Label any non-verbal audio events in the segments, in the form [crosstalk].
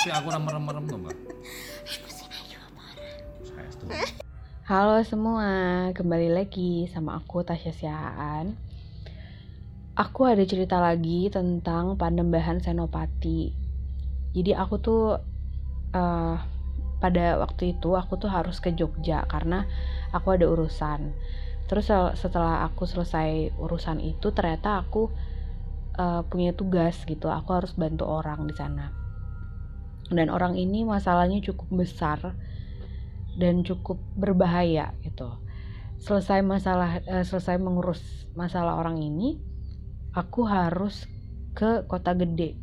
tapi aku merem-merem tuh mbak Halo semua, kembali lagi sama aku Tasya Siaan. Aku ada cerita lagi tentang Panembahan Senopati. Jadi aku tuh eh, pada waktu itu aku tuh harus ke Jogja karena aku ada urusan. Terus setelah aku selesai urusan itu ternyata aku eh, punya tugas gitu. Aku harus bantu orang di sana. Dan orang ini masalahnya cukup besar dan cukup berbahaya gitu. Selesai masalah eh, selesai mengurus masalah orang ini, aku harus ke kota gede.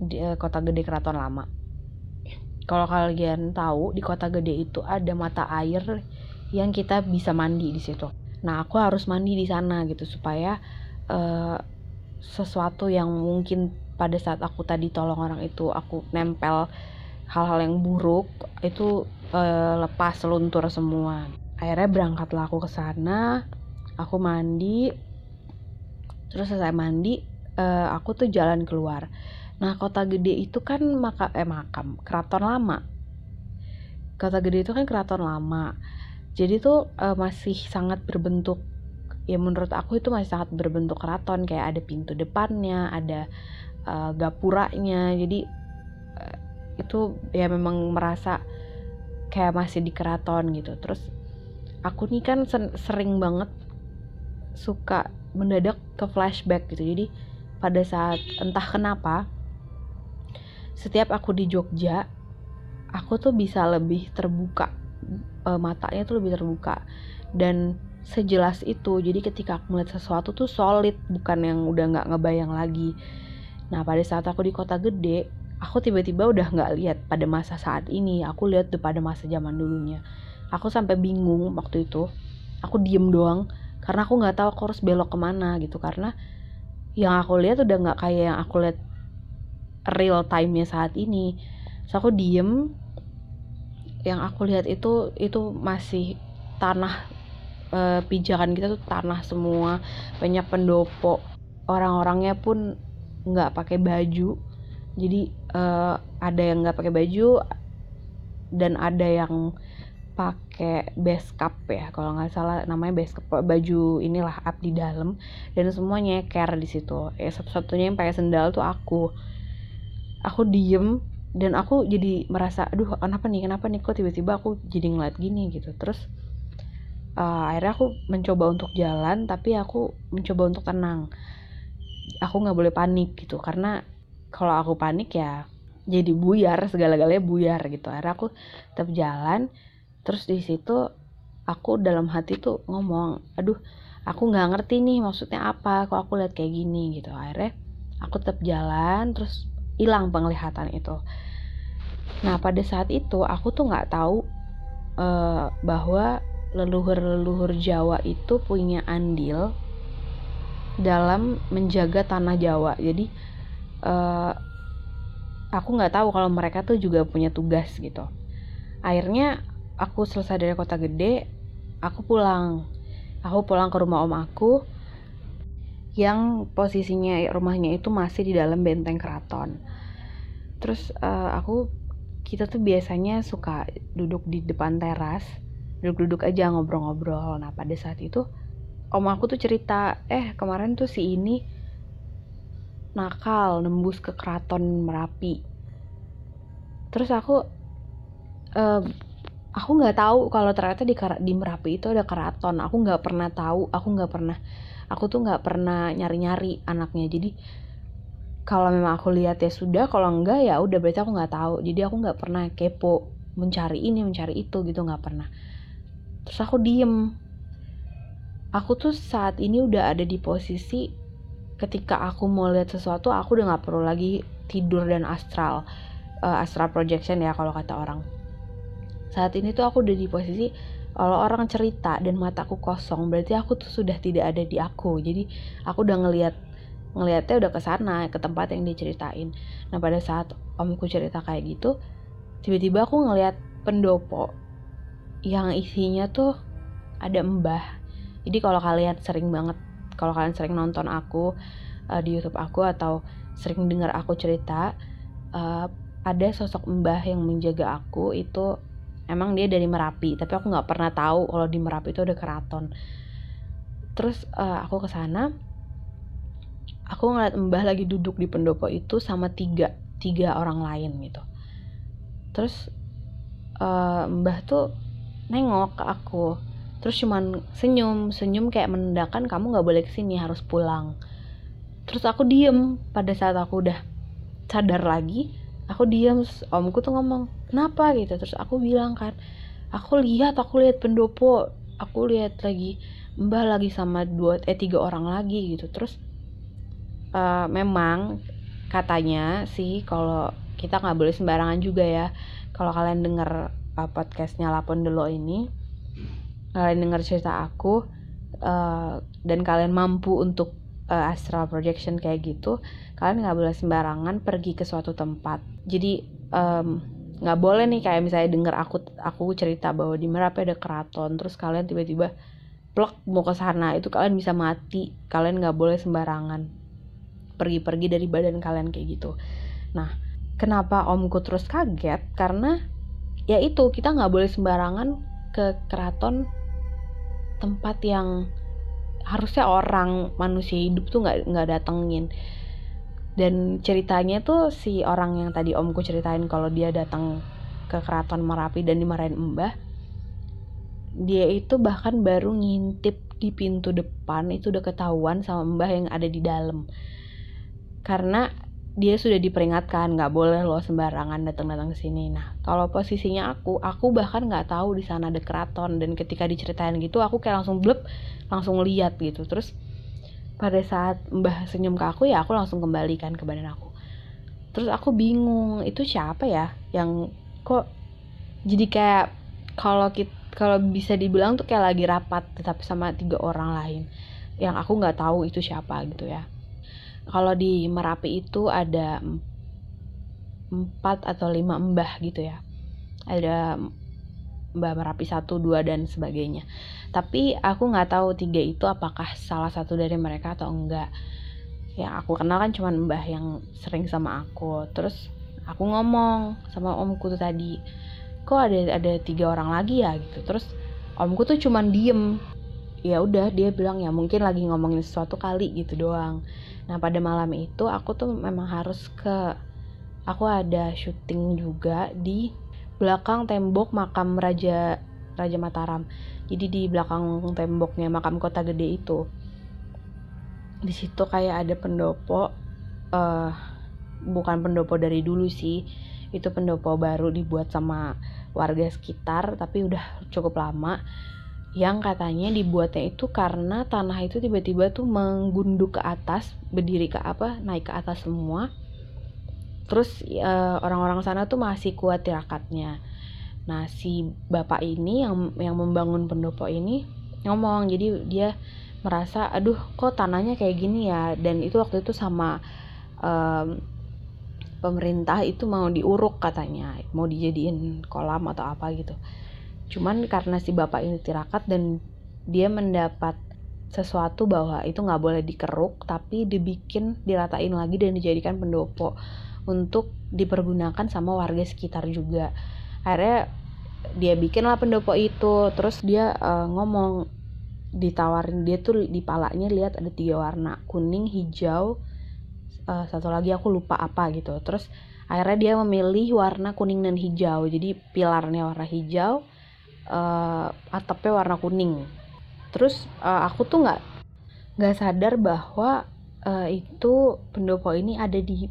Di eh, kota gede Keraton Lama. Kalau kalian tahu di kota gede itu ada mata air yang kita bisa mandi di situ. Nah, aku harus mandi di sana gitu supaya eh, sesuatu yang mungkin pada saat aku tadi tolong orang itu aku nempel hal-hal yang buruk itu eh, lepas luntur semua. Akhirnya berangkatlah aku ke sana, aku mandi, terus selesai mandi, eh, aku tuh jalan keluar. Nah kota gede itu kan maka eh makam keraton lama. Kota gede itu kan keraton lama. Jadi tuh eh, masih sangat berbentuk ya menurut aku itu masih sangat berbentuk keraton kayak ada pintu depannya, ada eh, gapuranya. Jadi eh, itu ya memang merasa kayak masih di keraton gitu. Terus aku nih kan sering banget suka mendadak ke flashback gitu. Jadi pada saat entah kenapa setiap aku di Jogja aku tuh bisa lebih terbuka eh, matanya tuh lebih terbuka. Dan sejelas itu jadi ketika aku melihat sesuatu tuh solid bukan yang udah nggak ngebayang lagi nah pada saat aku di kota gede aku tiba-tiba udah nggak lihat pada masa saat ini. Aku lihat tuh pada masa zaman dulunya. Aku sampai bingung waktu itu. Aku diem doang karena aku nggak tahu aku harus belok ke mana gitu. Karena yang aku lihat udah nggak kayak yang aku lihat real time-nya saat ini. So aku diem. Yang aku lihat itu itu masih tanah eh, pijakan kita tuh tanah semua. Banyak pendopo. Orang-orangnya pun nggak pakai baju. Jadi eh, ada yang nggak pakai baju dan ada yang pakai base cap ya kalau nggak salah namanya base cap baju inilah abdi dalam. Dan semua nyeker di situ. Eh satu-satunya yang pakai sendal tuh aku. Aku diem dan aku jadi merasa aduh kenapa nih kenapa nih kok tiba-tiba aku jadi ngeliat gini? Gitu. Terus eh, akhirnya aku mencoba untuk jalan tapi aku mencoba untuk tenang aku nggak boleh panik gitu. Karena kalau aku panik ya jadi buyar segala-galanya buyar gitu. Akhirnya aku tetap jalan terus di situ aku dalam hati tuh ngomong aduh aku nggak ngerti nih maksudnya apa kok aku lihat kayak gini gitu. Akhirnya aku tetap jalan terus hilang penglihatan itu. Nah pada saat itu aku tuh nggak tahu eh, bahwa leluhur-leluhur Jawa itu punya andil dalam menjaga tanah Jawa. Jadi eh, aku nggak tahu kalau mereka tuh juga punya tugas gitu. Akhirnya aku selesai dari kota gede aku pulang. Aku pulang ke rumah om aku yang posisinya rumahnya itu masih di dalam benteng keraton. Terus eh, aku kita tuh biasanya suka duduk di depan teras duduk-duduk aja ngobrol-ngobrol. Nah pada saat itu om aku tuh cerita eh kemarin tuh si ini nakal nembus ke keraton Merapi. Terus aku eh, aku nggak tahu kalau ternyata di di Merapi itu ada keraton. Aku nggak pernah tahu aku nggak pernah aku tuh nggak pernah nyari-nyari anaknya. Jadi kalau memang aku lihat ya sudah kalau enggak ya udah berarti aku nggak tahu. Jadi aku nggak pernah kepo mencari ini mencari itu gitu nggak pernah. Terus aku diem aku tuh saat ini udah ada di posisi ketika aku mau lihat sesuatu aku udah nggak perlu lagi tidur dan astral Eh, astral projection ya kalau kata orang. Saat ini tuh aku udah di posisi kalau orang cerita dan mataku kosong berarti aku tuh sudah tidak ada di aku. Jadi aku udah ngelihat ngelihatnya udah ke sana ke tempat yang diceritain. Nah pada saat omku cerita kayak gitu tiba-tiba aku ngelihat pendopo yang isinya tuh ada mbah jadi kalau kalian sering banget kalau kalian sering nonton aku uh, di YouTube aku atau sering dengar aku cerita uh, ada sosok mbah yang menjaga aku itu emang dia dari Merapi tapi aku nggak pernah tahu kalau di Merapi itu ada keraton. Terus uh, aku ke sana aku ngeliat mbah lagi duduk di pendopo itu sama tiga tiga orang lain gitu. Terus uh, mbah tuh nengok ke aku terus cuman senyum senyum kayak menandakan kamu nggak boleh ke sini harus pulang. Terus aku diem pada saat aku udah sadar lagi aku diem omku tuh ngomong kenapa? gitu. Terus aku bilang kan aku lihat aku lihat pendopo aku lihat lagi mbah lagi sama dua eh tiga orang lagi gitu. Terus uh, memang katanya sih kalau kita nggak boleh sembarangan juga ya kalau kalian denger uh, podcastnya Lapon Delo ini kalian denger cerita aku uh, dan kalian mampu untuk uh, astral projection kayak gitu kalian nggak boleh sembarangan pergi ke suatu tempat. Jadi nggak um, boleh nih kayak misalnya denger aku aku cerita bahwa di Merapi ada keraton terus kalian tiba-tiba plek mau ke sana itu kalian bisa mati. Kalian nggak boleh sembarangan pergi-pergi dari badan kalian kayak gitu. Nah kenapa omku terus kaget? Karena ya itu kita nggak boleh sembarangan ke keraton tempat yang harusnya orang manusia hidup tuh nggak nggak datengin. Dan ceritanya tuh si orang yang tadi omku ceritain kalau dia datang ke keraton Merapi dan dimarahin Mbah dia itu bahkan baru ngintip di pintu depan itu udah ketahuan sama Mbah yang ada di dalam. Karena dia sudah diperingatkan nggak boleh lo sembarangan datang-datang ke sini. Nah, kalau posisinya aku, aku bahkan nggak tahu di sana ada keraton dan ketika diceritain gitu, aku kayak langsung blep, langsung lihat gitu. Terus pada saat Mbah senyum ke aku ya aku langsung kembalikan ke badan aku. Terus aku bingung, itu siapa ya yang kok jadi kayak kalau kalau bisa dibilang tuh kayak lagi rapat tetapi sama tiga orang lain yang aku nggak tahu itu siapa gitu ya kalau di Merapi itu ada empat atau lima mbah gitu ya. Ada mbah Merapi satu dua dan sebagainya. Tapi aku nggak tahu tiga itu apakah salah satu dari mereka atau enggak. Yang aku kenal kan cuma mbah yang sering sama aku. Terus aku ngomong sama omku tuh tadi kok ada ada tiga orang lagi ya? Gitu. Terus omku tuh cuman diem. Ya udah dia bilang ya mungkin lagi ngomongin sesuatu kali gitu doang Nah pada malam itu aku tuh memang harus ke aku ada syuting juga di belakang tembok makam Raja Raja Mataram. Jadi di belakang temboknya makam kota gede itu. Di situ kayak ada pendopo uh, bukan pendopo dari dulu sih. Itu pendopo baru dibuat sama warga sekitar tapi udah cukup lama yang katanya dibuatnya itu karena tanah itu tiba-tiba tuh menggunduk ke atas, berdiri ke apa, naik ke atas semua. Terus eh, orang-orang sana tuh masih kuat tirakatnya. Nah, si bapak ini yang yang membangun pendopo ini ngomong, jadi dia merasa aduh kok tanahnya kayak gini ya dan itu waktu itu sama um, pemerintah itu mau diuruk katanya mau dijadiin kolam atau apa gitu cuman karena si bapak ini tirakat dan dia mendapat sesuatu bahwa itu nggak boleh dikeruk tapi dibikin diratain lagi dan dijadikan pendopo untuk dipergunakan sama warga sekitar juga. Akhirnya dia bikin lah pendopo itu terus dia uh, ngomong ditawarin dia tuh di palanya lihat ada tiga warna kuning hijau uh, satu lagi aku lupa apa gitu. Terus akhirnya dia memilih warna kuning dan hijau jadi pilarnya warna hijau uh, atapnya warna kuning. Terus uh, aku tuh nggak nggak sadar bahwa uh, itu pendopo ini ada di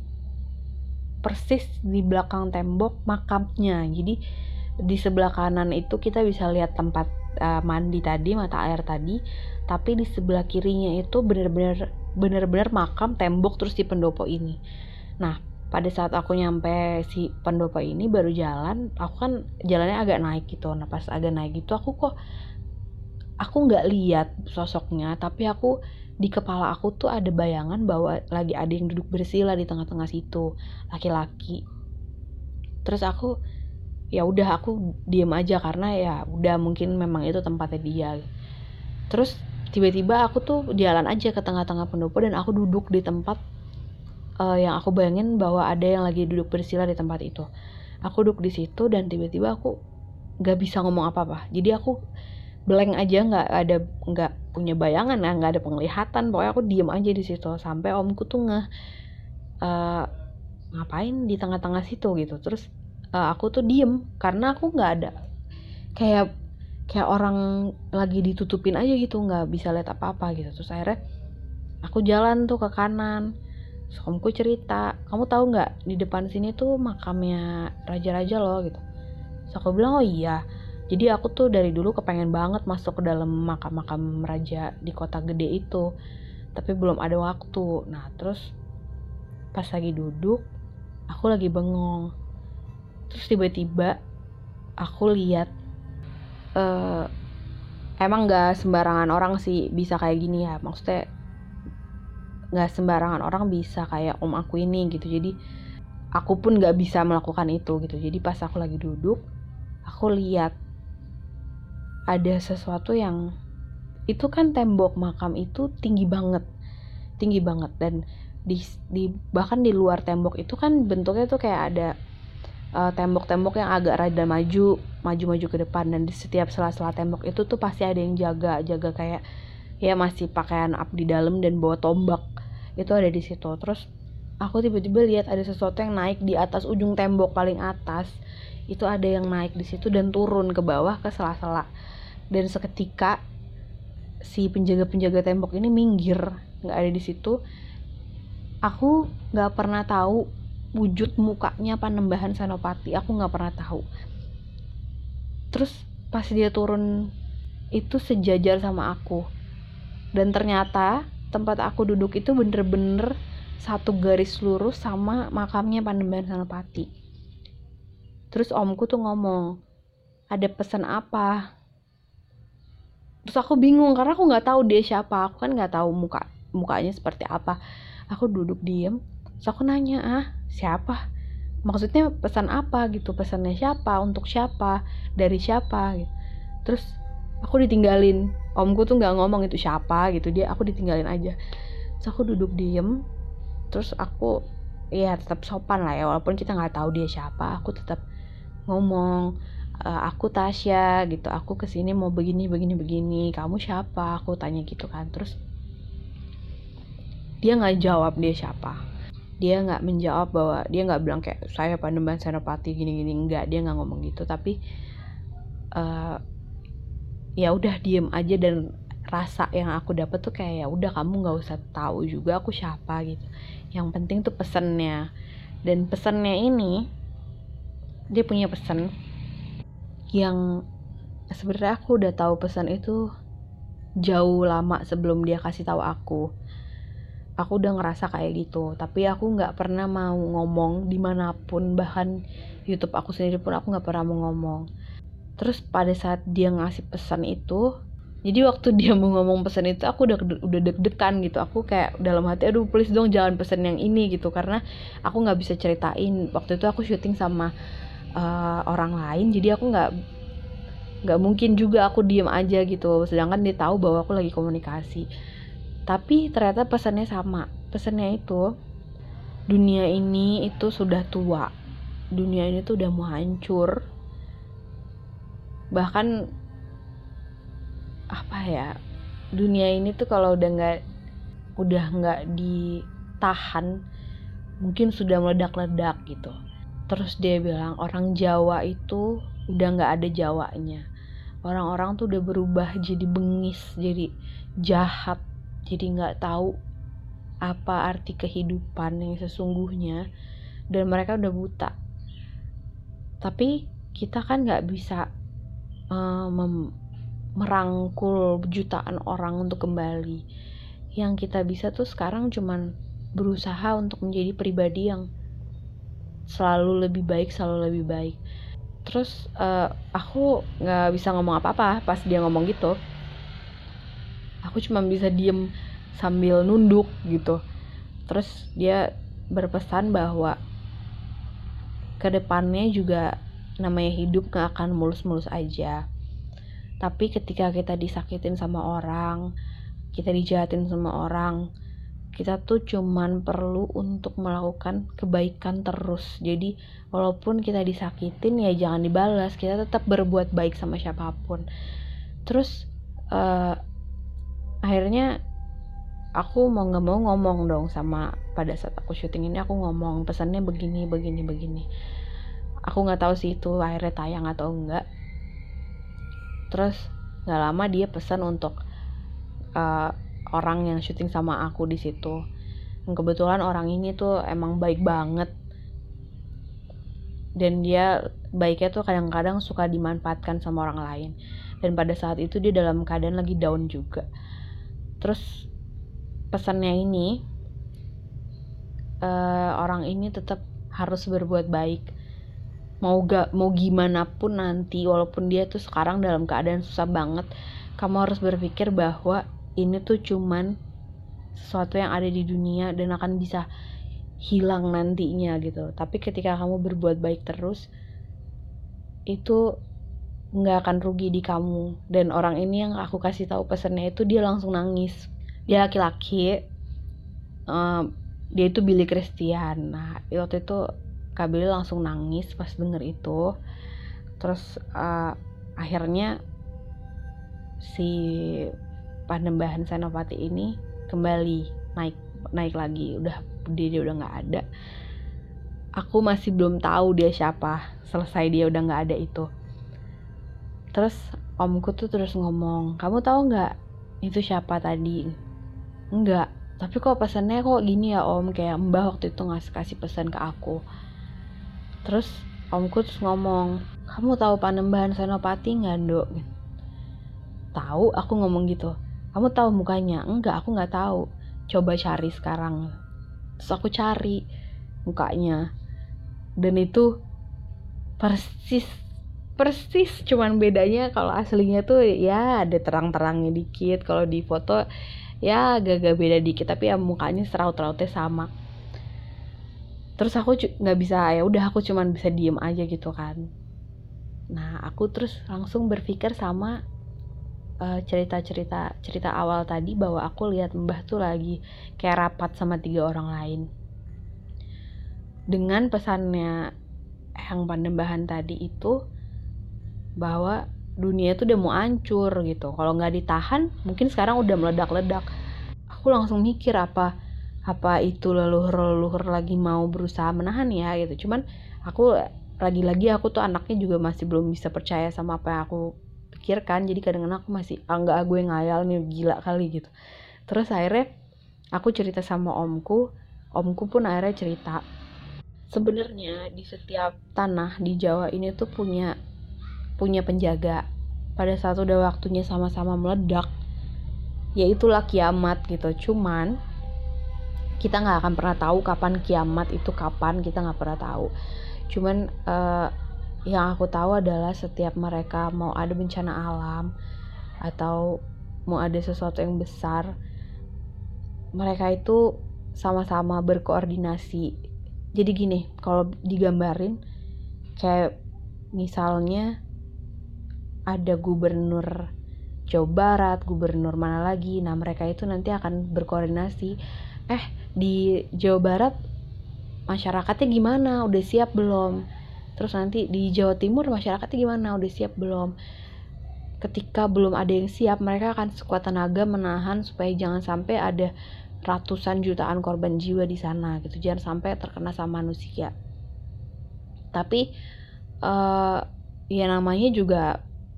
persis di belakang tembok makamnya. Jadi di sebelah kanan itu kita bisa lihat tempat uh, mandi tadi mata air tadi. Tapi di sebelah kirinya itu benar-benar benar-benar makam tembok terus di pendopo ini. Nah pada saat aku nyampe si pendopo ini baru jalan aku kan jalannya agak naik gitu. Nah pas agak naik gitu aku kok aku nggak lihat sosoknya tapi aku di kepala aku tuh ada bayangan bahwa lagi ada yang duduk bersila di tengah-tengah situ laki-laki. Terus aku ya udah aku diem aja karena ya udah mungkin memang itu tempatnya dia. Terus tiba-tiba aku tuh jalan aja ke tengah-tengah pendopo dan aku duduk di tempat uh, yang aku bayangin bahwa ada yang lagi duduk bersila di tempat itu. Aku duduk di situ dan tiba-tiba aku nggak bisa ngomong apa-apa. Jadi aku blank aja nggak ada nggak punya bayangan ya nggak ada penglihatan. Pokoknya aku diem aja di situ sampai omku tuh nge uh, ngapain di tengah-tengah situ gitu. Terus uh, aku tuh diem karena aku nggak ada kayak kayak orang lagi ditutupin aja gitu nggak bisa lihat apa-apa gitu. Terus akhirnya aku jalan tuh ke kanan omku cerita kamu tahu nggak di depan sini tuh makamnya raja-raja loh gitu. Terus aku bilang oh iya. Jadi aku tuh dari dulu kepengen banget masuk ke dalam makam-makam raja di kota gede itu tapi belum ada waktu. Nah terus pas lagi duduk aku lagi bengong. Terus tiba-tiba aku lihat uh, emang gak sembarangan orang sih bisa kayak gini ya. Maksudnya gak sembarangan orang bisa kayak om aku ini gitu. Jadi aku pun gak bisa melakukan itu gitu. Jadi pas aku lagi duduk aku lihat ada sesuatu yang itu kan tembok makam itu tinggi banget tinggi banget. Dan di, di bahkan di luar tembok itu kan bentuknya tuh kayak ada uh, tembok-tembok yang agak rada maju maju-maju ke depan. Dan di setiap sela-sela tembok itu tuh pasti ada yang jaga jaga kayak ya masih pakaian up di dalam dan bawa tombak itu ada di situ. Terus aku tiba-tiba lihat ada sesuatu yang naik di atas ujung tembok paling atas. Itu ada yang naik di situ dan turun ke bawah ke sela-sela. Dan seketika si penjaga-penjaga tembok ini minggir nggak ada di situ. Aku nggak pernah tahu wujud mukanya Panembahan Senopati. Aku nggak pernah tahu. Terus pas dia turun itu sejajar sama aku. Dan ternyata tempat aku duduk itu bener-bener satu garis lurus sama makamnya Panembahan Senopati. Terus omku tuh ngomong ada pesan apa? Terus aku bingung karena aku nggak tahu dia siapa. Aku kan nggak tahu muka mukanya seperti apa. Aku duduk diem terus aku nanya ah siapa? Maksudnya pesan apa gitu? Pesannya siapa? Untuk siapa? Dari siapa? Gitu terus aku ditinggalin. Omku tuh nggak ngomong itu siapa gitu dia aku ditinggalin aja. Terus aku duduk diem. Terus aku ya tetap sopan lah ya walaupun kita nggak tahu dia siapa aku tetap ngomong uh, aku Tasya gitu. Aku ke sini mau begini begini begini. Kamu siapa? Aku tanya gitu kan. Terus dia nggak jawab dia siapa. Dia nggak menjawab bahwa dia nggak bilang kayak saya Panembahan Senopati gini gini. Nggak dia nggak ngomong gitu. Tapi uh, ya udah diem aja dan rasa yang aku dapat tuh kayak ya udah kamu nggak usah tahu juga aku siapa gitu. Yang penting tuh pesennya. Dan pesennya ini dia punya pesan yang sebenarnya aku udah tahu pesan itu jauh lama sebelum dia kasih tahu aku. Aku udah ngerasa kayak gitu tapi aku nggak pernah mau ngomong di mana pun bahkan YouTube aku sendiri pun aku nggak pernah mau ngomong terus pada saat dia ngasih pesan itu jadi waktu [laughs] dia mau ngomong pesan itu aku udah udah deg-degan gitu. Aku kayak dalam hati aduh please dong jangan pesan yang ini gitu. Karena aku nggak bisa ceritain. Waktu itu aku syuting sama uh, orang lain jadi aku nggak nggak mungkin juga aku diem aja gitu. Sedangkan dia tahu bahwa aku lagi komunikasi. Tapi ternyata pesannya sama. Pesannya itu dunia ini itu sudah tua. Dunia ini tuh udah mau hancur bahkan apa ya dunia ini tuh kalau udah nggak udah nggak ditahan mungkin sudah meledak-ledak gitu. Terus dia bilang orang Jawa itu udah nggak ada Jawanya. Orang-orang tuh udah berubah jadi bengis jadi jahat jadi nggak tahu apa arti kehidupan yang sesungguhnya dan mereka udah buta. Tapi kita kan nggak bisa uh, merangkul jutaan orang untuk kembali. Yang kita bisa tuh sekarang cuman berusaha untuk menjadi pribadi yang selalu lebih baik selalu lebih baik. Terus uh, aku nggak bisa ngomong apa-apa pas dia ngomong gitu. Aku cuma bisa diem sambil nunduk gitu. Terus dia berpesan bahwa ke depannya juga namanya hidup gak akan mulus-mulus aja. Tapi ketika kita disakitin sama orang kita dijahatin sama orang kita tuh cuman perlu untuk melakukan kebaikan terus. Jadi walaupun kita disakitin ya jangan dibalas. Kita tetap berbuat baik sama siapa pun. Terus uh, akhirnya aku mau nggak mau ngomong dong sama pada saat aku syuting ini aku ngomong pesannya begini begini begini aku nggak tahu sih itu akhirnya tayang atau enggak. Terus nggak lama dia pesan untuk uh, orang yang syuting sama aku di situ. Kebetulan orang ini tuh emang baik banget. Dan dia baiknya tuh kadang-kadang suka dimanfaatkan sama orang lain. Dan pada saat itu dia dalam keadaan lagi down juga. Terus pesannya ini uh, orang ini tetap harus berbuat baik mau gak mau gimana pun nanti walaupun dia tuh sekarang dalam keadaan susah banget kamu harus berpikir bahwa ini tuh cuman sesuatu yang ada di dunia dan akan bisa hilang nantinya gitu. Tapi ketika kamu berbuat baik terus itu nggak akan rugi di kamu. Dan orang ini yang aku kasih tahu pesannya itu dia langsung nangis. Dia laki-laki uh, dia itu Billy Christian. Nah waktu itu Kak Billy langsung nangis pas denger itu. Terus uh, akhirnya si Panembahan Senopati ini kembali naik naik lagi. Udah dia, dia udah nggak ada. Aku masih belum tahu dia siapa. Selesai dia udah nggak ada itu. Terus omku tuh terus ngomong kamu tahu nggak itu siapa tadi? Enggak tapi kok pesannya kok gini ya om? Kayak mbah waktu itu ngasih kasih pesan ke aku terus omku terus ngomong kamu tahu panembahan senopati nggak dok? Tahu aku ngomong gitu. Kamu tahu mukanya? Enggak aku nggak tahu. Coba cari sekarang. Terus aku cari mukanya. Dan itu persis persis cuman bedanya kalau aslinya tuh ya ada terang-terangnya dikit. Kalau di foto ya agak-agak beda dikit tapi ya mukanya seraut-rautnya sama terus aku nggak bisa ya udah aku cuman bisa diem aja gitu kan nah aku terus langsung berpikir sama uh, cerita-cerita cerita awal tadi bahwa aku lihat Mbah tuh lagi kayak rapat sama tiga orang lain. Dengan pesannya yang Panembahan tadi itu bahwa dunia itu udah mau hancur gitu. Kalau nggak ditahan, mungkin sekarang udah meledak-ledak. Aku langsung mikir apa apa itu leluhur-leluhur lagi mau berusaha menahan ya gitu. Cuman aku lagi-lagi aku tuh anaknya juga masih belum bisa percaya sama apa yang aku pikirkan. Jadi kadang-kadang aku masih ah gue ngayal nih gila kali gitu. Terus akhirnya aku cerita sama omku omku pun akhirnya cerita. Sebenarnya di setiap tanah di Jawa ini tuh punya punya penjaga. Pada saat udah waktunya sama-sama meledak ya itulah kiamat gitu. Cuman kita nggak akan pernah tahu kapan kiamat itu kapan kita nggak pernah tahu. Cuman uh, yang aku tahu adalah setiap mereka mau ada bencana alam atau mau ada sesuatu yang besar mereka itu sama-sama berkoordinasi. Jadi gini kalau digambarin kayak misalnya ada gubernur Jawa Barat, gubernur mana lagi. Nah, mereka itu nanti akan berkoordinasi. Eh, di Jawa Barat masyarakatnya gimana? Udah siap belum? terus nanti di Jawa Timur masyarakatnya gimana udah siap belum ketika belum ada yang siap mereka akan sekuat tenaga menahan supaya jangan sampai ada ratusan jutaan korban jiwa di sana gitu jangan sampai terkena sama manusia tapi uh, ya namanya juga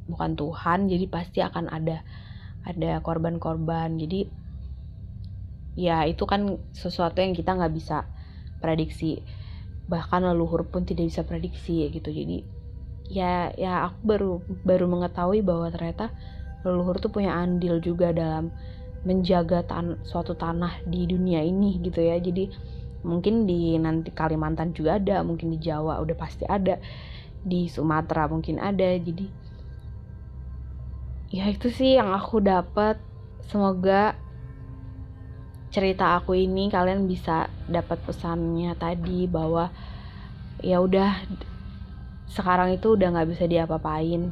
bukan Tuhan jadi pasti akan ada ada korban-korban. Jadi ya itu kan sesuatu yang kita nggak bisa prediksi. Bahkan leluhur pun tidak bisa prediksi gitu. Jadi ya ya aku baru baru mengetahui bahwa ternyata leluhur tuh punya andil juga dalam menjaga tan suatu tanah di dunia ini gitu ya. Jadi mungkin di nanti Kalimantan juga ada mungkin di Jawa udah pasti ada di Sumatera mungkin ada. Jadi ya itu sih yang aku dapat semoga cerita aku ini kalian bisa dapat pesannya tadi bahwa ya udah sekarang itu udah nggak bisa diapa-apain.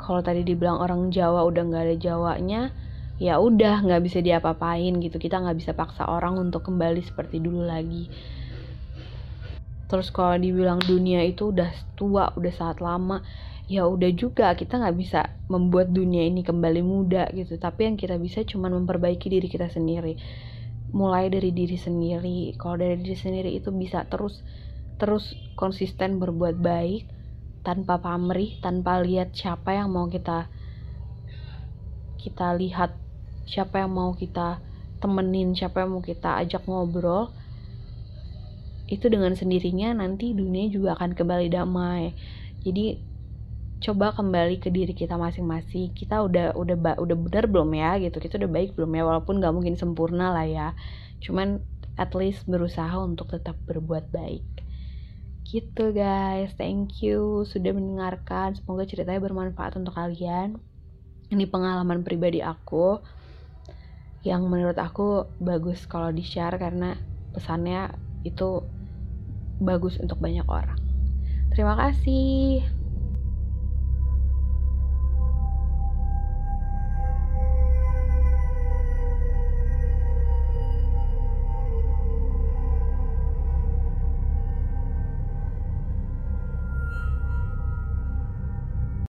Kalau tadi dibilang orang Jawa udah nggak ada Jawanya ya udah nggak bisa diapa-apain gitu. Kita nggak bisa paksa orang untuk kembali seperti dulu lagi. Terus kalau dibilang dunia itu udah tua udah saat lama ya udah juga kita nggak bisa membuat dunia ini kembali muda gitu. Tapi yang kita bisa cuma memperbaiki diri kita sendiri. Mulai dari diri sendiri. Kalau dari diri sendiri itu bisa terus terus konsisten berbuat baik tanpa pamrih tanpa lihat siapa yang mau kita kita lihat siapa yang mau kita temenin siapa yang mau kita ajak ngobrol itu dengan sendirinya nanti dunia juga akan kembali damai. Jadi coba kembali ke diri kita masing-masing. Kita udah udah udah benar belum ya gitu. Kita udah baik belum ya walaupun nggak mungkin sempurna lah ya. Cuman at least berusaha untuk tetap berbuat baik. Gitu guys. Thank you sudah mendengarkan. Semoga ceritanya bermanfaat untuk kalian. Ini pengalaman pribadi aku yang menurut aku bagus kalau di share karena pesannya itu bagus untuk banyak orang. Terima kasih.